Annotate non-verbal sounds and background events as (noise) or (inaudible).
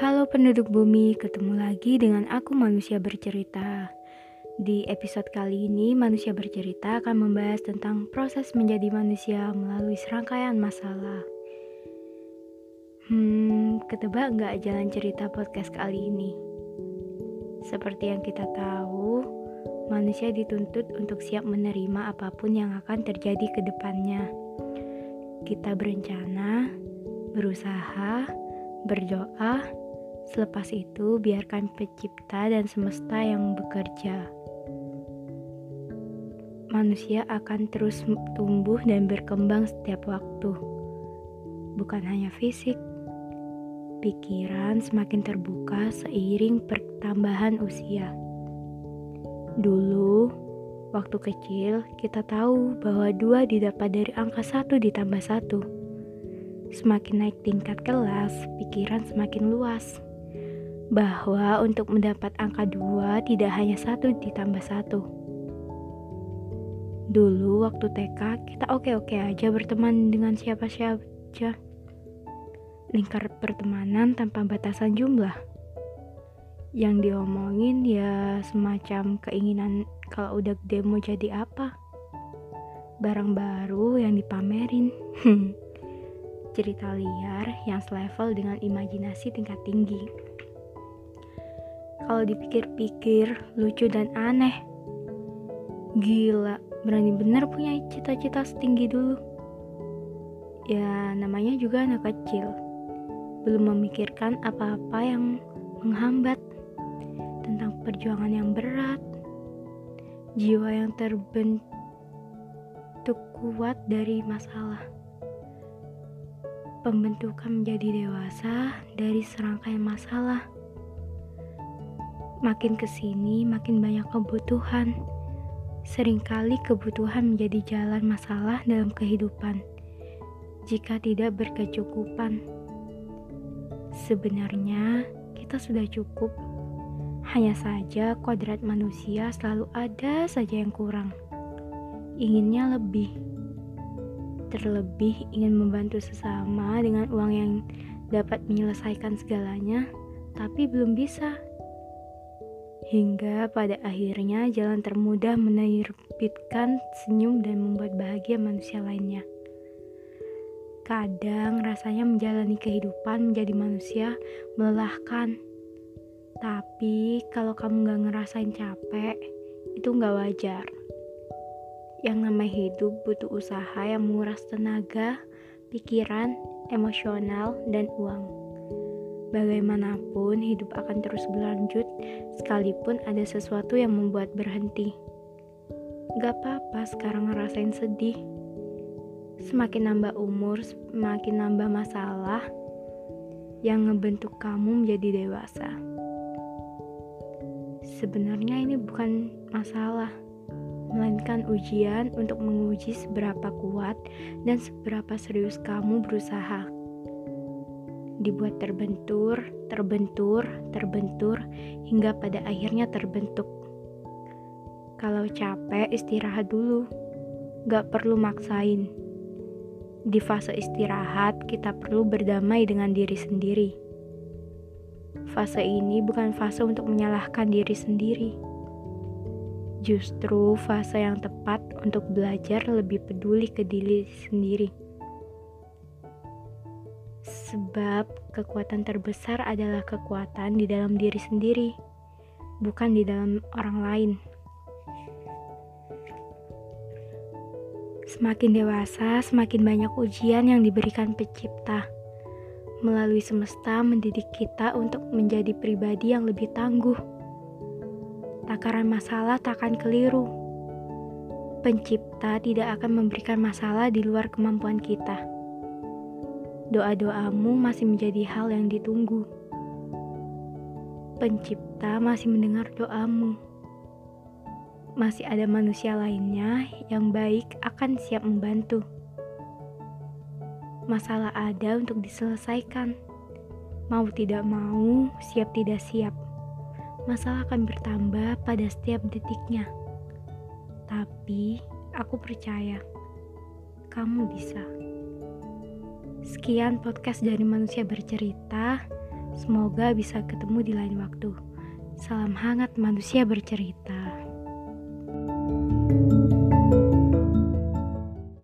Halo penduduk bumi, ketemu lagi dengan aku manusia bercerita. Di episode kali ini, manusia bercerita akan membahas tentang proses menjadi manusia melalui serangkaian masalah. Hmm, ketebak nggak jalan cerita podcast kali ini? Seperti yang kita tahu, manusia dituntut untuk siap menerima apa pun yang akan terjadi ke depannya. Kita berencana, berusaha, berdoa, selepas itu biarkan pencipta dan semesta yang bekerja. Manusia akan terus tumbuh dan berkembang setiap waktu. Bukan hanya fisik, pikiran semakin terbuka seiring pertambahan usia. Dulu, waktu kecil, kita tahu bahwa dua didapat dari angka satu ditambah satu. Semakin naik tingkat kelas, pikiran semakin luas. Bahwa untuk mendapat angka dua tidak hanya satu ditambah satu. Dulu waktu TK kita oke-oke aja berteman dengan siapa saja. Lingkar pertemanan tanpa batasan jumlah. Yang diomongin ya semacam keinginan kalau udah gede mau jadi apa. Barang baru yang dipamerin. (laughs) cerita liar yang selevel dengan imajinasi tingkat tinggi. Kalau dipikir-pikir, lucu dan aneh. Gila, berani bener punya cita-cita setinggi dulu. Ya, namanya juga anak kecil. Belum memikirkan apa-apa yang menghambat tentang perjuangan yang berat, jiwa yang terbentuk kuat dari masalah pembentukan menjadi dewasa dari serangkaian masalah. Makin ke sini, makin banyak kebutuhan. Seringkali kebutuhan menjadi jalan masalah dalam kehidupan jika tidak berkecukupan. Sebenarnya, kita sudah cukup. Hanya saja kodrat manusia selalu ada saja yang kurang. Inginnya lebih terlebih ingin membantu sesama dengan uang yang dapat menyelesaikan segalanya, tapi belum bisa. Hingga pada akhirnya jalan termudah menerbitkan senyum dan membuat bahagia manusia lainnya. Kadang rasanya menjalani kehidupan menjadi manusia melelahkan. Tapi kalau kamu gak ngerasain capek, itu gak wajar. Yang namanya hidup butuh usaha yang menguras tenaga, pikiran, emosional, dan uang. Bagaimanapun, hidup akan terus berlanjut sekalipun ada sesuatu yang membuat berhenti. Gak apa-apa sekarang ngerasain sedih. Semakin nambah umur, semakin nambah masalah yang ngebentuk kamu menjadi dewasa. Sebenarnya ini bukan masalah melainkan ujian untuk menguji seberapa kuat dan seberapa serius kamu berusaha. Dibuat terbentur, terbentur, terbentur, hingga pada akhirnya terbentuk. Kalau capek, istirahat dulu. Gak perlu maksain. Di fase istirahat, kita perlu berdamai dengan diri sendiri. Fase ini bukan fase untuk menyalahkan diri sendiri justru fase yang tepat untuk belajar lebih peduli ke diri sendiri. Sebab kekuatan terbesar adalah kekuatan di dalam diri sendiri, bukan di dalam orang lain. Semakin dewasa, semakin banyak ujian yang diberikan pencipta. Melalui semesta mendidik kita untuk menjadi pribadi yang lebih tangguh takaran masalah takkan keliru. Pencipta tidak akan memberikan masalah di luar kemampuan kita. Doa-doamu masih menjadi hal yang ditunggu. Pencipta masih mendengar doamu. Masih ada manusia lainnya yang baik akan siap membantu. Masalah ada untuk diselesaikan. Mau tidak mau, siap tidak siap masalah akan bertambah pada setiap detiknya. Tapi aku percaya kamu bisa. Sekian podcast dari manusia bercerita. Semoga bisa ketemu di lain waktu. Salam hangat manusia bercerita. thank you